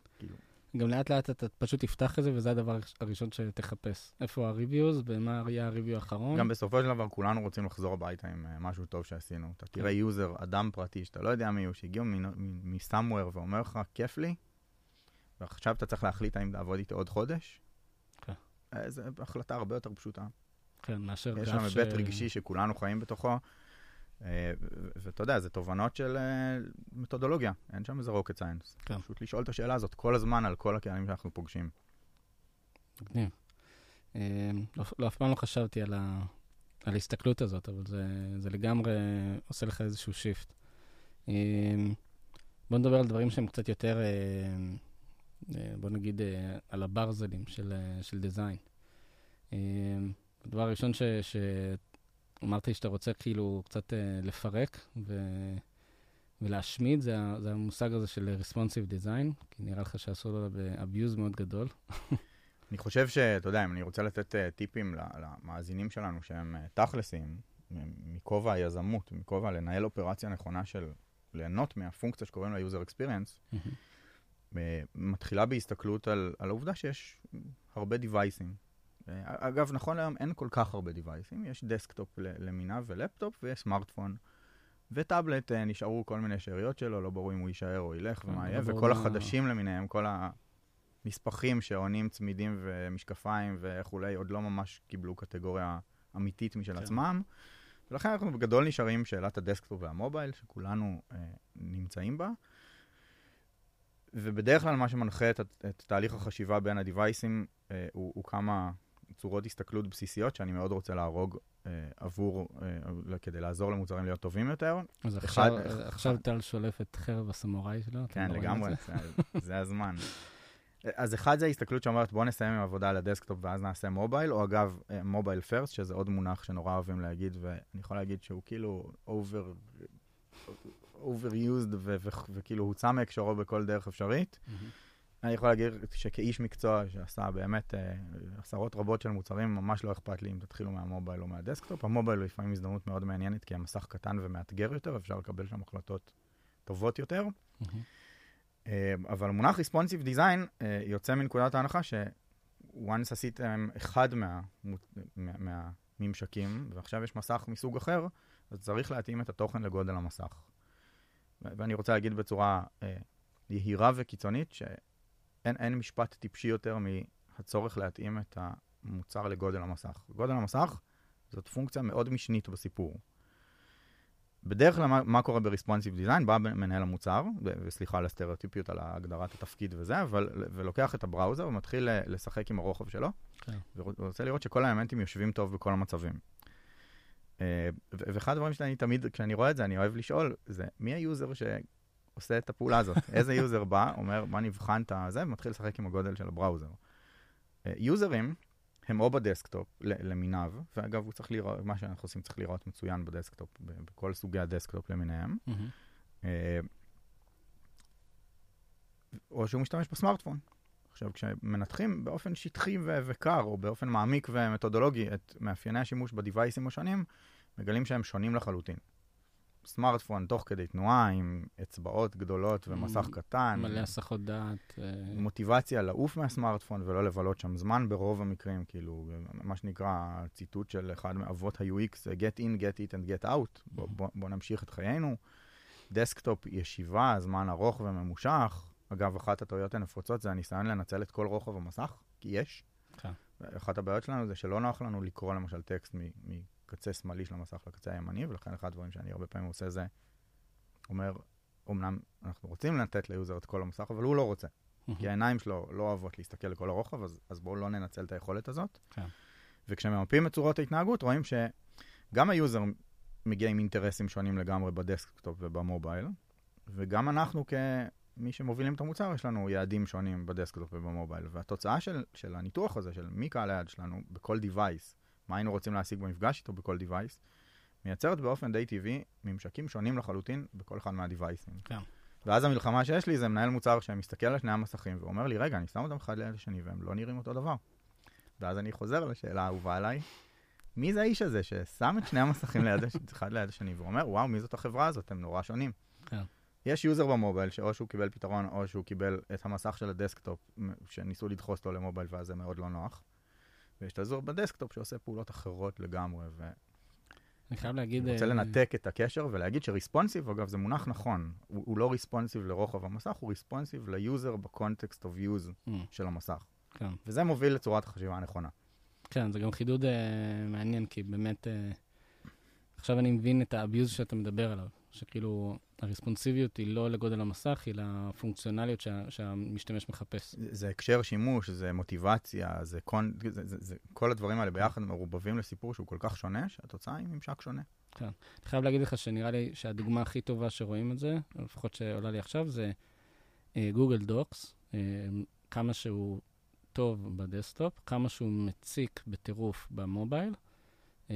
גם לאט לאט אתה פשוט תפתח את זה, וזה הדבר הראשון שתחפש. איפה ה-reviews, ומה יהיה ה-review האחרון. גם בסופו של דבר כולנו רוצים לחזור הביתה עם אה, משהו טוב שעשינו. אתה תראה כן. user, אדם פרטי, שאתה לא יודע מי הוא, שהגיע מ somewhere ואומר לך, כיף לי, ועכשיו אתה צריך להחליט האם לעבוד איתו עוד חודש. כן. אה, זו החלטה הרבה יותר פשוטה. כן, מאשר יש שם ש- היבט רגשי שכולנו חיים בתוכו, ואתה יודע, זה תובנות של אה, מתודולוגיה, אין שם איזה rocket science. כן. פשוט לשאול את השאלה הזאת כל הזמן על כל הקהלים שאנחנו פוגשים. מגניב. אה, לא, לא, אף פעם לא חשבתי על, ה, על ההסתכלות הזאת, אבל זה, זה לגמרי עושה לך איזשהו שיפט. אה, בוא נדבר על דברים שהם קצת יותר, אה, אה, בוא נגיד, אה, על הברזלים של, אה, של דיזיין. אה, הדבר הראשון ש, שאמרת לי שאתה רוצה כאילו קצת אה, לפרק ו, ולהשמיד, זה, זה המושג הזה של responsive design, כי נראה לך שעשו לו abuse מאוד גדול. אני חושב שאתה יודע, אם אני רוצה לתת uh, טיפים למאזינים שלנו שהם uh, תכלסים, מכובע היזמות, מכובע לנהל אופרציה נכונה של ליהנות מהפונקציה שקוראים לה user experience, מתחילה בהסתכלות על, על העובדה שיש הרבה דיווייסים. אה, אגב, נכון להיום אין כל כך הרבה דיווייסים, יש דסקטופ ל- למיניו ולפטופ ויש סמארטפון. וטאבלט, אה, נשארו כל מיני שאריות שלו, לא ברור אם הוא יישאר או ילך כן, ומה לא יהיה, וכל החדשים למיניהם, כל הנספחים שעונים צמידים ומשקפיים וכולי, עוד לא ממש קיבלו קטגוריה אמיתית משל כן. עצמם. ולכן אנחנו בגדול נשארים עם שאלת הדסקטופ והמובייל, שכולנו אה, נמצאים בה. ובדרך כלל מה שמנחה את, את תהליך החשיבה בין הדיווייסים אה, הוא, הוא כמה צורות הסתכלות בסיסיות שאני מאוד רוצה להרוג אה, עבור, אה, כדי לעזור למוצרים להיות טובים יותר. אז אחד- עכשיו, אחד- עכשיו טל שולף את חרב הסמוראי שלו. כן, לגמרי, זה? זה- הזמן. אז אחד זה ההסתכלות שאומרת, בוא נסיים עם עבודה על הדסקטופ ואז נעשה מובייל, או אגב, mobile first, שזה עוד מונח שנורא אוהבים להגיד, ואני יכול להגיד שהוא כאילו over, overused וכאילו הוצא מהקשרו בכל דרך אפשרית. מהמם. אני יכול להגיד שכאיש מקצוע שעשה באמת אה, עשרות רבות של מוצרים, ממש לא אכפת לי אם תתחילו מהמובייל או מהדסקטופ. המובייל הוא לפעמים הזדמנות מאוד מעניינת, כי המסך קטן ומאתגר יותר, אפשר לקבל שם החלטות טובות יותר. אה, אבל המונח Responsive Design אה, יוצא מנקודת ההנחה ש-once עשיתם אחד מה- מה- מהממשקים, ועכשיו יש מסך מסוג אחר, אז צריך להתאים את התוכן לגודל המסך. ואני רוצה להגיד בצורה אה, יהירה וקיצונית, שאין אין משפט טיפשי יותר מהצורך להתאים את המוצר לגודל המסך. גודל המסך זאת פונקציה מאוד משנית בסיפור. בדרך כלל מה, מה קורה ב-responsive design? בא מנהל המוצר, וסליחה על הסטריאוטיפיות, על הגדרת התפקיד וזה, אבל, ולוקח את הבראוזר ומתחיל ל- לשחק עם הרוחב שלו, כן. ורוצה לראות שכל האלמנטים יושבים טוב בכל המצבים. אה, ואחד הדברים שאני תמיד, כשאני רואה את זה, אני אוהב לשאול, זה מי היוזר שעושה את הפעולה הזאת? איזה יוזר בא, אומר, בוא נבחן את הזה, ומתחיל לשחק עם הגודל של ה browser. אה, יוזרים הם או בדסקטופ למיניו, ואגב, הוא צריך לראות, מה שאנחנו עושים צריך לראות מצוין בדסקטופ, בכל סוגי הדסקטופ למיניהם. אה, או שהוא משתמש בסמארטפון. עכשיו, כשמנתחים באופן שטחי ו- וקר, או באופן מעמיק ומתודולוגי את מאפייני השימוש בדיווייסים השונים, מגלים שהם שונים לחלוטין. סמארטפון תוך כדי תנועה, עם אצבעות גדולות ומסך קטן. מלא הסחות דעת. אה, מוטיבציה לעוף מהסמארטפון ולא לבלות שם זמן ברוב המקרים, כאילו, מה שנקרא, ציטוט של אחד מאבות ה-UX, get in, get it and get out, בוא, בוא, בוא נמשיך את חיינו. דסקטופ ישיבה, זמן ארוך וממושך. אגב, אחת הטעויות הנפוצות זה הניסיון לנצל את כל רוחב המסך, כי יש. כן. אחת הבעיות שלנו זה שלא נוח לנו לקרוא למשל טקסט מקצה שמאלי של המסך לקצה הימני, ולכן אחד הדברים שאני הרבה פעמים עושה זה, אומר, אמנם אנחנו רוצים לתת ליוזר את כל המסך, אבל הוא לא רוצה. כי העיניים שלו לא אוהבות להסתכל לכל הרוחב, אז, אז בואו לא ננצל את היכולת הזאת. כן. וכשממפים את צורות ההתנהגות, רואים שגם היוזר מגיע עם אינטרסים שונים לגמרי בדסקטופ ובמובייל, וגם אנחנו כמי שמובילים את המוצר, יש לנו יעדים שונים בדסקטופ ובמובייל. והתוצאה של, של הניתוח הזה, של מי קהל היעד שלנו בכל device, מה היינו רוצים להשיג במפגש איתו בכל device, מייצרת באופן די טבעי ממשקים שונים לחלוטין בכל אחד מהדיווייסים. כן. ואז המלחמה שיש לי זה מנהל מוצר שמסתכל על שני המסכים ואומר לי, רגע, אני שם אותם אחד ליד השני והם לא נראים אותו דבר. ואז אני חוזר לשאלה האהובה עליי, מי זה האיש הזה ששם את שני המסכים ליד, הש- אחד ליד השני ואומר, וואו, מי זאת החברה הזאת? הם נורא שונים. כן. יש יוזר במובייל שאו שהוא קיבל פתרון או שהוא קיבל את המסך של הדסקטופ שניסו לדחוס אותו למובייל ואז זה מאוד לא נוח. ויש את היוזר בדסקטופ שעושה פעולות אחרות לגמרי, אני חייב להגיד... אני רוצה אה, לנתק את הקשר ולהגיד ש responsive, אגב, זה מונח נכון. הוא, הוא לא responsive לרוחב המסך, הוא responsive ל user ב context of use אה, של המסך. כן. וזה מוביל לצורת החשיבה הנכונה. כן, זה גם חידוד אה, מעניין, כי באמת, אה, עכשיו אני מבין את ה abuse שאתה מדבר עליו, שכאילו הרספונסיביות היא לא לגודל המסך, היא לפונקציונליות שה, שהמשתמש מחפש. זה, הקשר שימוש, זה מוטיבציה, זה, קונ... זה, זה, זה כל הדברים האלה ביחד מעורבבים לסיפור שהוא כל כך שונה, שהתוצאה היא ממשק שונה. אני חייב להגיד לך שנראה לי שהדוגמה הכי טובה שרואים את זה, לפחות שעולה לי עכשיו, זה Google Docs, כמה שהוא טוב בדסקטופ, כמה שהוא מציק בטירוף במובייל. אה,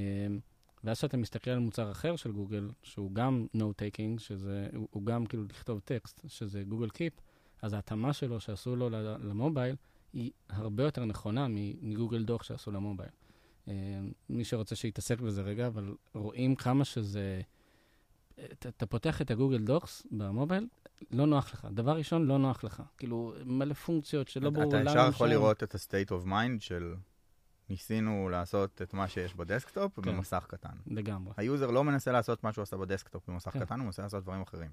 ואז כשאתה מסתכל על מוצר אחר של גוגל, שהוא גם note-taking, שזה, הוא, הוא גם כאילו לכתוב טקסט, שזה Google Keep, אז ההתאמה שלו שעשו לו למובייל, היא הרבה יותר נכונה מגוגל דוח שעשו למובייל. אה, מי שרוצה שיתעסק בזה רגע, אבל רואים כמה שזה... אתה, אתה פותח את ה Google Docs במובייל, לא נוח לך. דבר ראשון, לא נוח לך. כאילו, מלא פונקציות שלא ברור אתה למה ישר הם יכול. לראות את ה-state of mind של ניסינו לעשות את מה שיש בדסקטופ כן. במסך קטן. לגמרי. היוזר לא מנסה לעשות מה שהוא עשה בדסקטופ במסך כן. קטן, הוא מנסה לעשות דברים אחרים.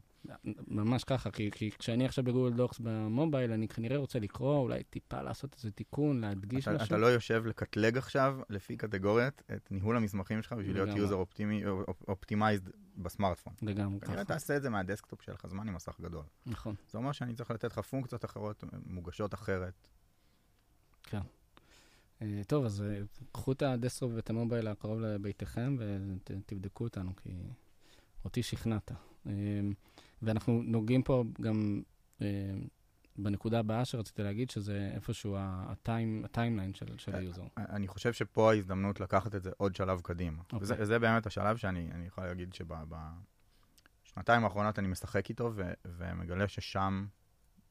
ממש ככה, כי, כי כשאני עכשיו ב Google Docs במובייל, אני כנראה רוצה לקרוא, אולי טיפה לעשות איזה תיקון, להדגיש אתה, משהו. אתה לא יושב לקטלג עכשיו, לפי קטגוריות, את ניהול המסמכים שלך בשביל להיות לגמרי. user optimized בסמארטפון. לגמרי כנראה ככה, תעשה את זה מהדסקטופ שיהיה לך זמן עם מסך גדול. נכון. זה אומר שאני צריך לתת לך פונקציות אחרות, מוגשות אחרת. אה, טוב, אז אה, קחו את הדסקטופ ואת המובייל הקרוב לביתכם ותבדקו אותנו, כי אותי שכנעת. אה, ואנחנו נוגעים פה גם בנקודה הבאה שרציתי להגיד, שזה איפשהו ה timeline של, של היוזר. אני חושב שפה ההזדמנות לקחת את זה עוד שלב קדימה. Okay. וזה, וזה באמת השלב שאני יכול להגיד שבשנתיים האחרונות אני משחק איתו ו, ומגלה ששם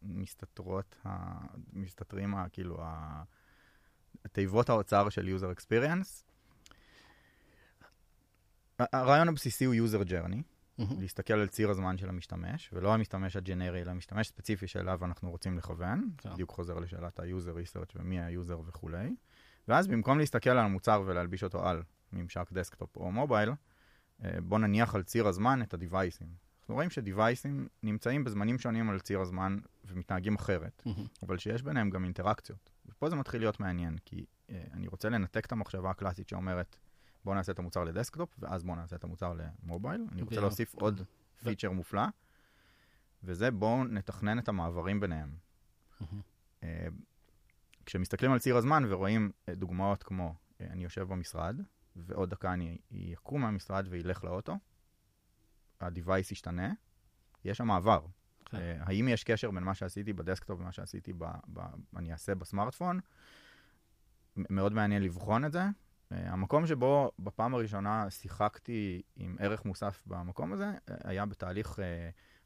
מסתתרות, ה, מסתתרים ה, כאילו ה... תיבות האוצר של user experience. הרעיון הבסיסי הוא user journey, mm-hmm. להסתכל על ציר הזמן של המשתמש, ולא המשתמש הג'נרי, אלא המשתמש ספציפי שאליו אנחנו רוצים לכוון. כן. בדיוק חוזר לשאלת ה-user research ומי ה-user וכולי. ואז במקום להסתכל על המוצר ולהלביש אותו על ממשק desktop או mobile, אה, בוא נניח על ציר הזמן את ה-deviceים. אנחנו רואים ש-deviceים נמצאים בזמנים שונים על ציר הזמן ומתנהגים אחרת, mm-hmm. אבל שיש ביניהם גם אינטראקציות. ופה זה מתחיל להיות מעניין, כי uh, אני רוצה לנתק את המחשבה הקלאסית שאומרת, בוא נעשה את המוצר ל-desktop, ואז בוא נעשה את המוצר ל-mobile. אני רוצה להוסיף עוד feature מופלא, וזה בואו נתכנן את המעברים ביניהם. Uh, כשמסתכלים על ציר הזמן ורואים uh, דוגמאות כמו, uh, אני יושב במשרד, ועוד דקה אני יקום מהמשרד וילך לאוטו, ה-device ישתנה, יש שם מעבר. כן. Uh, האם יש קשר בין מה שעשיתי ב-desktop ומה שעשיתי, ב, ב, אני אעשה ב-smartphone? מאוד מעניין לבחון את זה. Uh, המקום שבו בפעם הראשונה שיחקתי עם ערך מוסף במקום הזה, uh, היה בתהליך,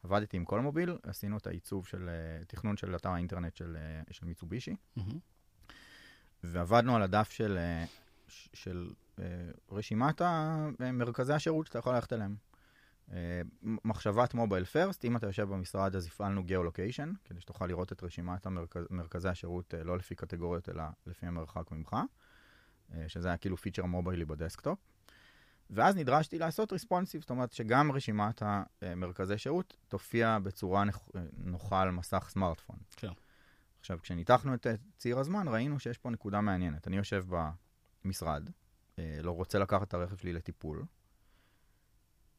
עבדתי עם כל מוביל, עשינו את העיצוב של תכנון של אתר האינטרנט של, של מיצובישי, mm-hmm. ועבדנו על הדף של, של רשימת מרכזי השירות שאתה יכול ללכת אליהם. אה, מחשבת מובייל פרסט, אם אתה יושב במשרד אז הפעלנו גיאו-לוקיישן, כדי שתוכל לראות את רשימת המרכז, מרכזי השירות אה, לא לפי קטגוריות אלא לפי המרחק ממך, אה, שזה היה כאילו feature מוביילי ב-desktop. ואז נדרשתי לעשות responsive, זאת אומרת שגם רשימת המרכזי שירות תופיע בצורה נוחה על מסך smartphone. כן. עכשיו, כשניתחנו את ציר הזמן, ראינו שיש פה נקודה מעניינת. אני יושב במשרד, לא רוצה לקחת את הרכב שלי לטיפול,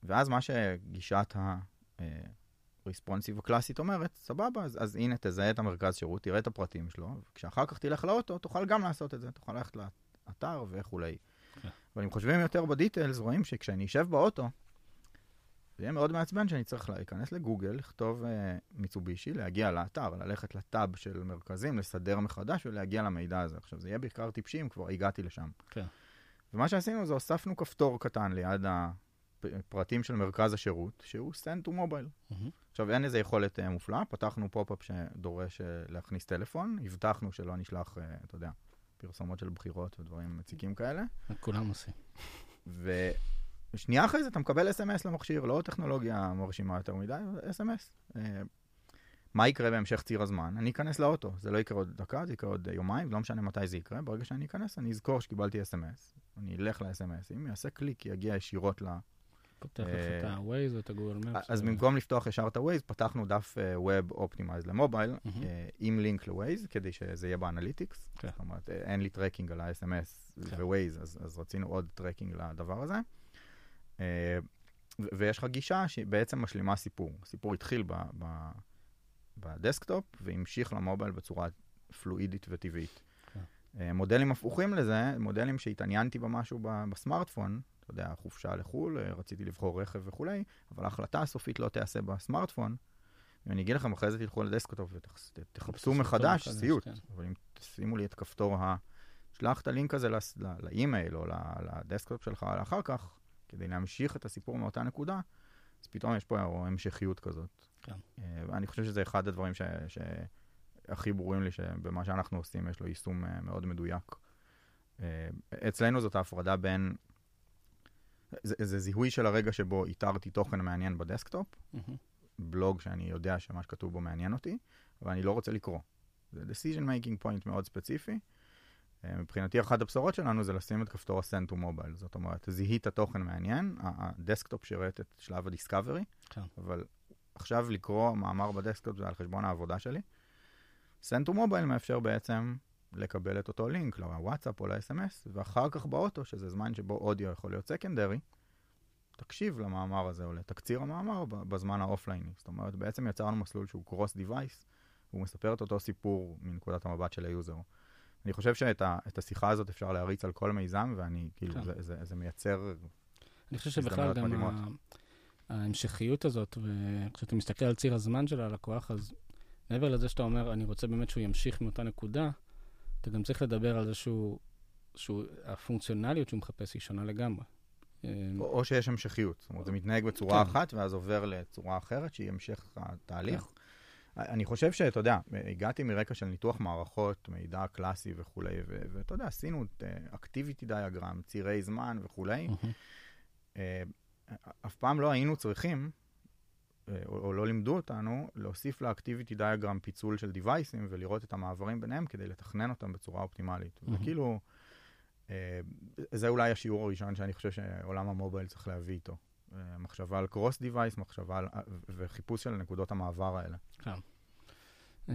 ואז מה שגישת ה-responsive הקלאסית אומרת, סבבה, אז, אז הנה תזהה את המרכז שירות, תראה את הפרטים שלו, וכשאחר כך תלך לאוטו, תוכל גם לעשות את זה, תוכל ללכת לאתר וכולי. כן. אבל אם חושבים יותר ב-details, רואים שכשאני אשב באוטו, זה יהיה מאוד מעצבן שאני צריך להיכנס ל-Google, לכתוב uh, Mitsubishi, להגיע לאתר, ללכת ל-tab של מרכזים, לסדר מחדש ולהגיע למידע הזה. עכשיו, זה יהיה בעיקר טיפשי אם כבר הגעתי לשם. כן. ומה שעשינו זה הוספנו כפתור קטן ליד פרטים של מרכז השירות, שהוא send to mobile. Mm-hmm. עכשיו, אין איזה יכולת uh, מופלאה, פתחנו pop-up שדורש uh, להכניס טלפון, הבטחנו שלא נשלח, uh, אתה יודע, פרסומות של בחירות ודברים מציקים כאלה. כולם עושים. ושנייה אחרי זה אתה מקבל אס.אם.אס למכשיר, לא טכנולוגיה מרשימה יותר מדי, אס.אם.אס. מה יקרה בהמשך ציר הזמן? אני אכנס לאוטו, זה לא יקרה עוד דקה, זה יקרה עוד יומיים, לא משנה מתי זה יקרה, ברגע שאני אכנס אני אזכור שקיבלתי אס.אם.אס, אני אלך לאס.אם.אסים, יעשה קליק, יגיע ישירות פותח לך את אה, ה-Waze או את הגוגל מפס. אז במקום לפתוח ישר את ה-Waze, פתחנו דף Web Optimized למובייל, עם לינק ל-Waze, כדי שזה יהיה ב-analytics. כן. זאת אומרת, אה, אין לי tracking על ה-SMS כן. ו-Waze, אז רצינו עוד tracking לדבר הזה. אה, ויש לך גישה שבעצם משלימה סיפור. הסיפור התחיל ב-desktop והמשיך ל-mobile בצורה פלואידית וטבעית. כן. מודלים הפוכים לזה, מודלים שהתעניינתי במשהו ב-smartphone, אתה יודע, חופשה לחו"ל, אה, רציתי לבחור רכב וכולי, אבל ההחלטה הסופית לא תיעשה ב-smartphone. אם אני אגיד לכם, אחרי זה תלכו ל-desktop ותחפשו מחדש סיוט. כן. אבל אם תשימו לי את כפתור ה... שלח את ה-link הזה ל-email או ל-desktop שלך לאחר כך, כדי להמשיך את הסיפור מאותה נקודה, אז פתאום יש פה המשכיות כזאת. כן. אה, ואני חושב שזה אחד הדברים ש... שהכי ברורים לי שבמה שאנחנו עושים יש לו יישום אה, מאוד מדויק. אצלנו זאת ההפרדה בין זה, זה זיהוי של הרגע שבו איתרתי תוכן מעניין ב-desktop, mm-hmm. בלוג שאני יודע שמה שכתוב בו מעניין אותי, ואני לא רוצה לקרוא. זה decision making point מאוד ספציפי. אה, מבחינתי אחת הבשורות שלנו זה לשים את כפתור ה-send to mobile, זאת אומרת, זיהית תוכן מעניין, ה-desktop שירת את שלב ה-discovery, כן. אבל עכשיו לקרוא מאמר ב-desktop זה על חשבון העבודה שלי. send to mobile מאפשר בעצם לקבל את אותו לינק לוואטסאפ או ל-SMS, ואחר כך באוטו, שזה זמן שבו אודיו יכול להיות secondary, תקשיב למאמר הזה או לתקציר המאמר בזמן ה-offlineי. זאת אומרת, בעצם יצרנו מסלול שהוא cross device, והוא מספר את אותו סיפור מנקודת המבט של ה-user. אני חושב שאת ה, השיחה הזאת אפשר להריץ על כל מיזם, ואני, כאילו, כן. זה, זה, זה מייצר... אני חושב שבכלל גם מדהימות. ההמשכיות הזאת, וכשאתה מסתכל על ציר הזמן של הלקוח, אז מעבר לזה שאתה אומר, אני רוצה באמת שהוא ימשיך מאותה נקודה, אתה גם צריך לדבר על זה שהוא, שהוא הפונקציונליות שהוא מחפש היא שונה לגמרי. או, או שיש המשכיות. זאת אומרת, זה מתנהג בצורה כן. אחת, ואז עובר לצורה אחרת, שהיא המשך התהליך. אני חושב שאתה יודע, הגעתי מרקע של ניתוח מערכות, מידע קלאסי וכולי, ואתה יודע, עשינו את אקטיביטי דיאגרם, צירי זמן וכולי. אה, אף פעם לא היינו צריכים, או, או לא לימדו אותנו, להוסיף לאקטיביטי דיאגרם פיצול של דיווייסים ולראות את המעברים ביניהם כדי לתכנן אותם בצורה אופטימלית. מהמם. וכאילו, אה, זה אולי השיעור הראשון שאני חושב שעולם המובייל צריך להביא איתו. אה, מחשבה על קרוס דיווייס, מחשבה על, אה, וחיפוש של נקודות המעבר האלה. אה,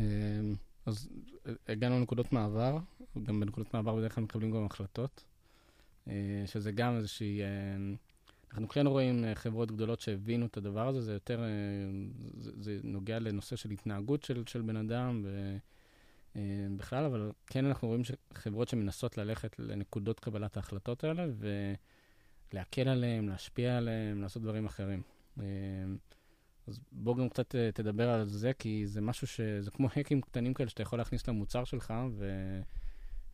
אז אה, הגענו לנקודות מעבר, גם בנקודות מעבר בדרך כלל מקבלים גם החלטות, אה, שזה גם איזושהי... אה, אנחנו כן רואים אה, חברות גדולות שהבינו את הדבר הזה, זה יותר, אה, זה, זה נוגע לנושא של התנהגות של, של בן אדם ובכלל, אבל כן אנחנו רואים חברות שמנסות ללכת לנקודות קבלת ההחלטות האלה ולהקל עליהן, להשפיע עליהן, לעשות דברים אחרים. אה, אז בוא גם קצת אה, תדבר על זה, כי זה משהו ש... זה כמו האקים קטנים כאלה שאתה יכול להכניס למוצר שלך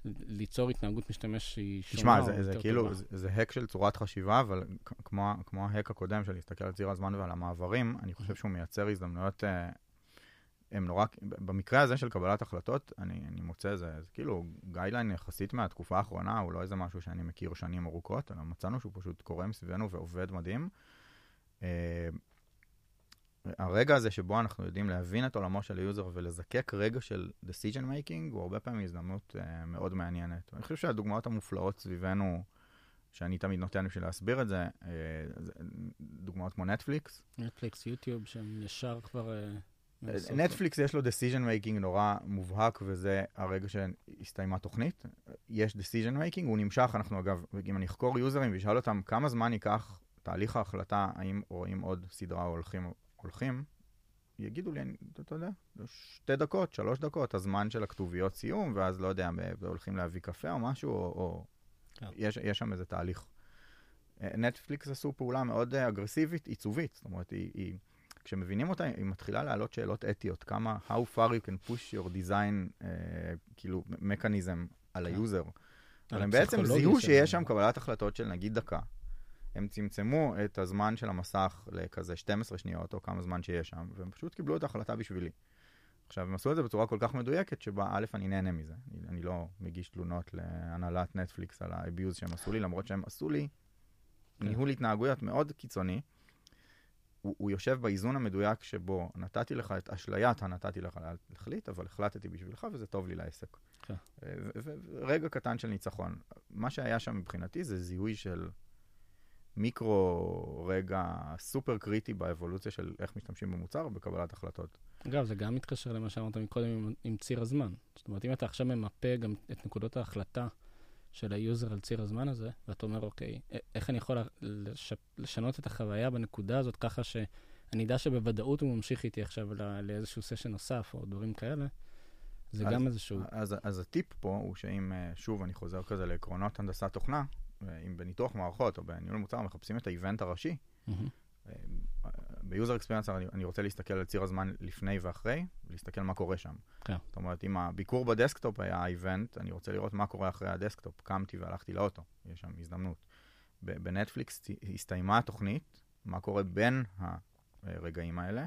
וליצור התנהגות משתמש שהיא שונה תשמע, זה, זה כאילו, טובה. זה, זה האק של צורת חשיבה, אבל כמו, כמו ההאק הקודם של להסתכל על ציר הזמן ועל המעברים, אני חושב שהוא מייצר הזדמנויות, אה, הם נורא, במקרה הזה של קבלת החלטות, אני, אני מוצא, זה, זה כאילו guideline יחסית מהתקופה האחרונה, הוא לא איזה משהו שאני מכיר שנים ארוכות, אלא מצאנו שהוא פשוט קורה מסביבנו ועובד מדהים. אה, הרגע הזה שבו אנחנו יודעים להבין את עולמו של ה-user ולזקק רגע של decision making, הוא הרבה פעמים הזדמנות uh, מאוד מעניינת. אני חושב שהדוגמאות המופלאות סביבנו, שאני תמיד נותן בשביל להסביר את זה, uh, דוגמאות כמו נטפליקס. נטפליקס, יוטיוב, שהם ישר כבר... אה, מנסות- נטפליקס יש לו decision making נורא מובהק, וזה הרגע שהסתיימה תוכנית. יש decision making, הוא נמשך, אנחנו אגב, אם אני אחקור יוזרים ואשאל אותם כמה זמן ייקח תהליך ההחלטה, האם רואים עוד סדרה או הולכים, הולכים, יגידו לי, אתה יודע, שתי דקות, שלוש דקות, הזמן של הכתוביות סיום, ואז לא יודע, הולכים להביא קפה או משהו, או, או כן. יש, יש שם איזה תהליך. אה, נטפליקס עשו פעולה מאוד אה, אגרסיבית, עיצובית, זאת אומרת, היא, היא, כשמבינים אותה, היא מתחילה להעלות שאלות אתיות, כמה, how far you can push your design, uh, כאילו, mechanism על כן. ה-user. אבל הם בעצם זיהו שיש שם קבלת החלטות של נגיד דקה. הם צמצמו את הזמן של המסך לכזה 12 שניות, או כמה זמן שיש שם, והם פשוט קיבלו את ההחלטה בשבילי. עכשיו, הם עשו את זה בצורה כל כך מדויקת, שבה א', אני נהנה מזה. אני, אני לא מגיש תלונות להנהלת נטפליקס על ה-abuse שהם עשו לי, למרות שהם עשו לי כן. ניהול התנהגויות מאוד קיצוני. הוא, הוא יושב באיזון המדויק שבו נתתי לך את אשליית הנתתי לך להחליט, אבל החלטתי בשבילך וזה טוב לי לעסק. כן. ו- ורגע קטן של ניצחון. מה שהיה שם מבחינתי זה זיהוי של מיקרו רגע סופר קריטי באבולוציה של איך משתמשים במוצר ובקבלת החלטות. אגב, זה גם מתקשר למה שאמרת מקודם עם, עם ציר הזמן. זאת אומרת, אם אתה עכשיו ממפה גם את נקודות ההחלטה של ה-user על ציר הזמן הזה, ואתה אומר, אוקיי, איך אני יכול לש, לשנות את החוויה בנקודה הזאת ככה שאני אדע שבוודאות הוא ממשיך איתי עכשיו לא, לאיזשהו session נוסף או דברים כאלה, זה אז- גם איזשהו... אז, אז הטיפ פה הוא שאם, אה, שוב, אני חוזר כזה לעקרונות הנדסת תוכנה, אם בניתוח מערכות או בניהול מוצר מחפשים את ה-event הראשי. ביוזר אקספיריאנס אני, אני רוצה להסתכל על ציר הזמן לפני ואחרי, ולהסתכל מה קורה שם. כן. זאת אומרת, אם הביקור ב-desktop היה ה-event, אני רוצה לראות מה קורה אחרי ה-desktop. קמתי והלכתי לאוטו, יש שם הזדמנות. ב-Netflix הסתיימה התוכנית, מה קורה בין הרגעים האלה.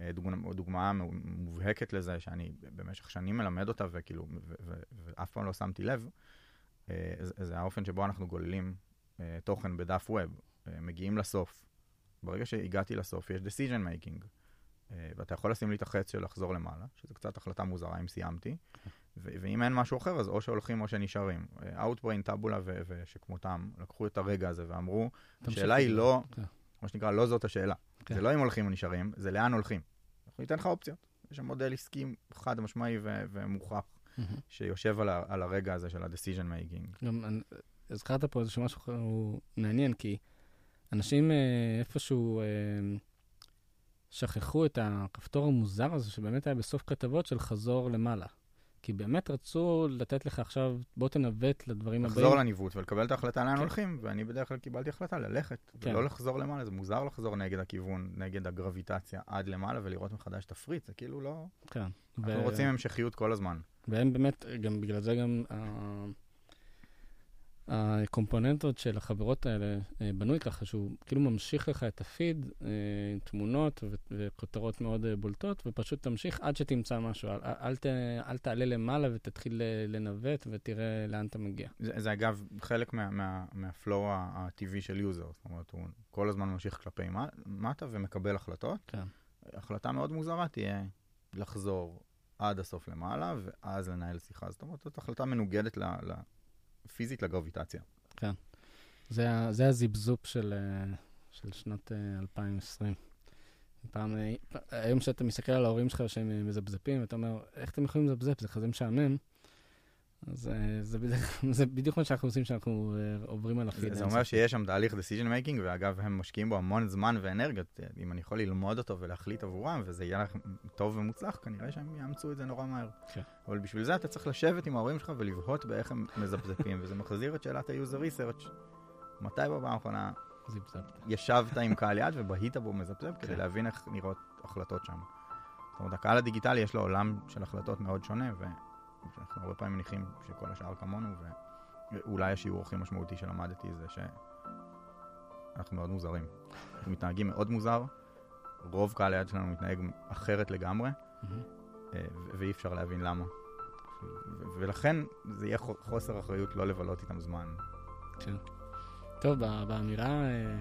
אה, דוגמה, דוגמה מובהקת לזה, שאני במשך שנים מלמד אותה, וכאילו, ואף פעם לא שמתי לב, אה, זה, זה האופן שבו אנחנו גוללים אה, תוכן בדף web, אה, מגיעים לסוף. ברגע שהגעתי לסוף, יש decision making, אה, ואתה יכול לשים לי את החץ של לחזור למעלה, שזו קצת החלטה מוזרה אם סיימתי, ואם אין משהו אחר, אז או שהולכים או שנשארים. אה, Outbrain, טאבולה ושכמותם לקחו את הרגע הזה ואמרו, השאלה היא. לא, כן. מה שנקרא, לא זאת השאלה. כן. זה לא אם הולכים או נשארים, זה לאן הולכים. אנחנו ניתן לך אופציות. יש שם מודל עסקי חד משמעי ומוכח. שיושב על, ה- על הרגע הזה של ה-decision making. גם הזכרת פה איזשהו משהו מעניין, כי אנשים אה, איפשהו אה, שכחו את הכפתור המוזר הזה, שבאמת היה בסוף כתבות של חזור למעלה. כי באמת רצו לתת לך עכשיו, בוא תנווט לדברים הבאים. לחזור לניווט ולקבל את ההחלטה לאן כן. הולכים, ואני בדרך כלל קיבלתי החלטה ללכת, כן. ולא לחזור למעלה, זה מוזר לחזור נגד הכיוון, נגד הגרביטציה עד למעלה ולראות מחדש את הפריט, זה כאילו לא... כן. אנחנו רוצים המשכיות כל הזמן. והם באמת, גם בגלל זה גם ה- הקומפוננטות של החברות האלה אה, בנוי ככה, שהוא כאילו ממשיך לך את הפיד, אה, תמונות וכותרות מאוד אה, בולטות, ופשוט תמשיך עד שתמצא משהו. אל, אל, ת, אל תעלה למעלה ותתחיל לנווט ותראה לאן אתה מגיע. זה, זה אגב חלק מה, מה, מה flow הטבעי של user, זאת אומרת, הוא כל הזמן ממשיך כלפי מטה ומקבל החלטות. כן. החלטה מאוד מוזרה תהיה לחזור עד הסוף למעלה, ואז לנהל שיחה. זאת אומרת, זאת החלטה מנוגדת ל, ל, פיזית לגרביטציה. זה, ה- זה הזיבזופ של, אה, של שנת אה, 2020. פעם, אה, היום שאתה מסתכל על ההורים שלך שהם אה, מזפזפים, ואתה אומר, איך אתם יכולים לזפזפ? זה כזה משעמם. אז אה, זה, בדרך- זה בדיוק מה שאנחנו עושים כשאנחנו אה, עוברים על הפיד. זה, זה אומר. שיש שם תהליך decision making, ואגב, הם משקיעים בו המון זמן ואנרגיות. אם אני יכול ללמוד אותו ולהחליט עבורם, וזה יהיה לך טוב ומוצלח, כנראה שהם יאמצו את זה נורא מהר. כן. אבל בשביל זה אתה צריך לשבת עם ההורים שלך ולבהות באיך הם מזפזפים, וזה מחזיר את שאלת ה-user research. מתי בפעם האחרונה. ישבת עם קהל יד ובהית בו מזפזפ כדי כן. להבין איך נראות החלטות שם. זאת אומרת, הקהל הדיגיטלי יש לו עולם של החלטות מאוד שונה, ואנחנו הרבה פעמים מניחים שכל השאר כמונו, ואולי השיעור הכי משמעותי שלמדתי זה שאנחנו מאוד מוזרים. אנחנו מתנהגים מאוד מוזר, רוב קהל היד שלנו מתנהג אחרת לגמרי. אה, ואי אפשר להבין למה. ולכן זה יהיה חו- חוסר אחריות לא לבלות איתם זמן. כן. טוב, באמירה אה,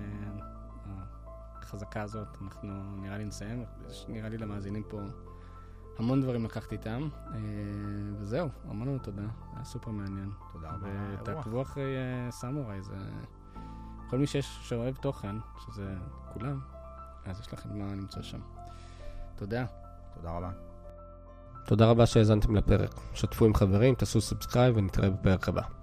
החזקה הזאת, אנחנו נראה לי נסיים. נראה לי למאזינים פה המון דברים לקחת איתם. אה, וזהו, המון המון תודה, היה סופר מעניין. תודה רבה. ותעקבו אחרי אה, סמוראי, זה... כל מי שיש, שאוהב תוכן, שזה כולם, אז יש לכם מה למצוא שם. תודה. תודה רבה. תודה רבה שהאזנתם לפרק. שתפו עם חברים, תעשו subscribe ונתראה בפרק הבא.